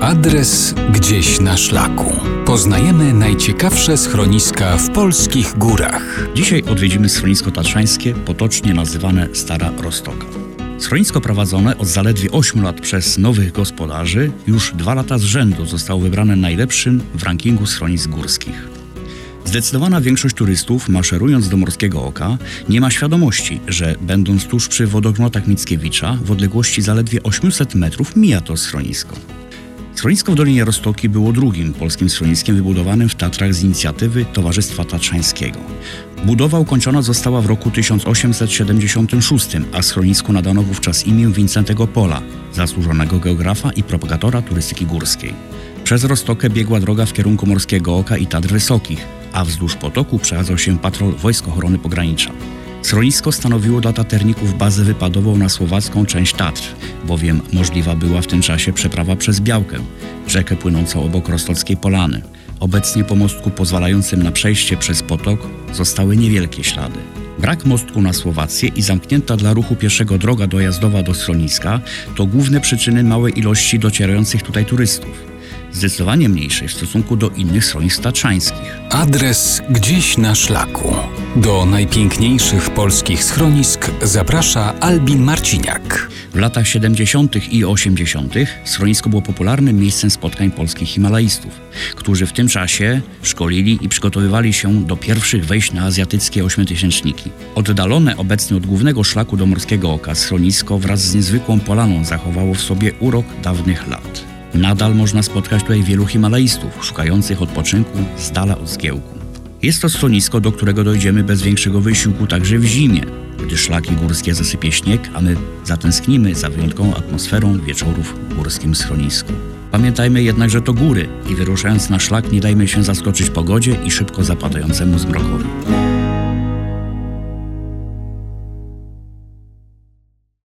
Adres gdzieś na szlaku. Poznajemy najciekawsze schroniska w polskich górach. Dzisiaj odwiedzimy schronisko tatrzańskie, potocznie nazywane Stara Rostoka. Schronisko prowadzone od zaledwie 8 lat przez nowych gospodarzy już dwa lata z rzędu zostało wybrane najlepszym w rankingu schronisk górskich. Zdecydowana większość turystów, maszerując do Morskiego Oka, nie ma świadomości, że będąc tuż przy wodogrzmotach Mickiewicza, w odległości zaledwie 800 metrów mija to schronisko. Schronisko w Dolinie Roztoki było drugim polskim schroniskiem wybudowanym w Tatrach z inicjatywy Towarzystwa Tatrzańskiego. Budowa ukończona została w roku 1876, a schronisku nadano wówczas imię Wincentego Pola, zasłużonego geografa i propagatora turystyki górskiej. Przez Roztokę biegła droga w kierunku Morskiego Oka i Tatr Wysokich, a wzdłuż potoku przechadzał się patrol Wojsk Ochrony Pogranicza. Schronisko stanowiło dla taterników bazę wypadową na słowacką część Tatr, bowiem możliwa była w tym czasie przeprawa przez Białkę, rzekę płynącą obok Rostockiej Polany. Obecnie po mostku pozwalającym na przejście przez potok zostały niewielkie ślady. Brak mostku na Słowację i zamknięta dla ruchu pieszego droga dojazdowa do schroniska to główne przyczyny małej ilości docierających tutaj turystów zdecydowanie mniejszej w stosunku do innych schronisk tatrzańskich. Adres gdzieś na szlaku. Do najpiękniejszych polskich schronisk zaprasza Albin Marciniak. W latach 70. i 80. schronisko było popularnym miejscem spotkań polskich himalaistów, którzy w tym czasie szkolili i przygotowywali się do pierwszych wejść na azjatyckie ośmiotysięczniki. Oddalone obecnie od głównego szlaku do Morskiego Oka schronisko wraz z niezwykłą polaną zachowało w sobie urok dawnych lat. Nadal można spotkać tutaj wielu himalaistów szukających odpoczynku z dala od zgiełku. Jest to schronisko, do którego dojdziemy bez większego wysiłku także w zimie, gdy szlaki górskie zasypie śnieg, a my zatęsknimy za wyjątkową atmosferą wieczorów w górskim schronisku. Pamiętajmy jednak, że to góry i wyruszając na szlak nie dajmy się zaskoczyć pogodzie i szybko zapadającemu zmrokowi.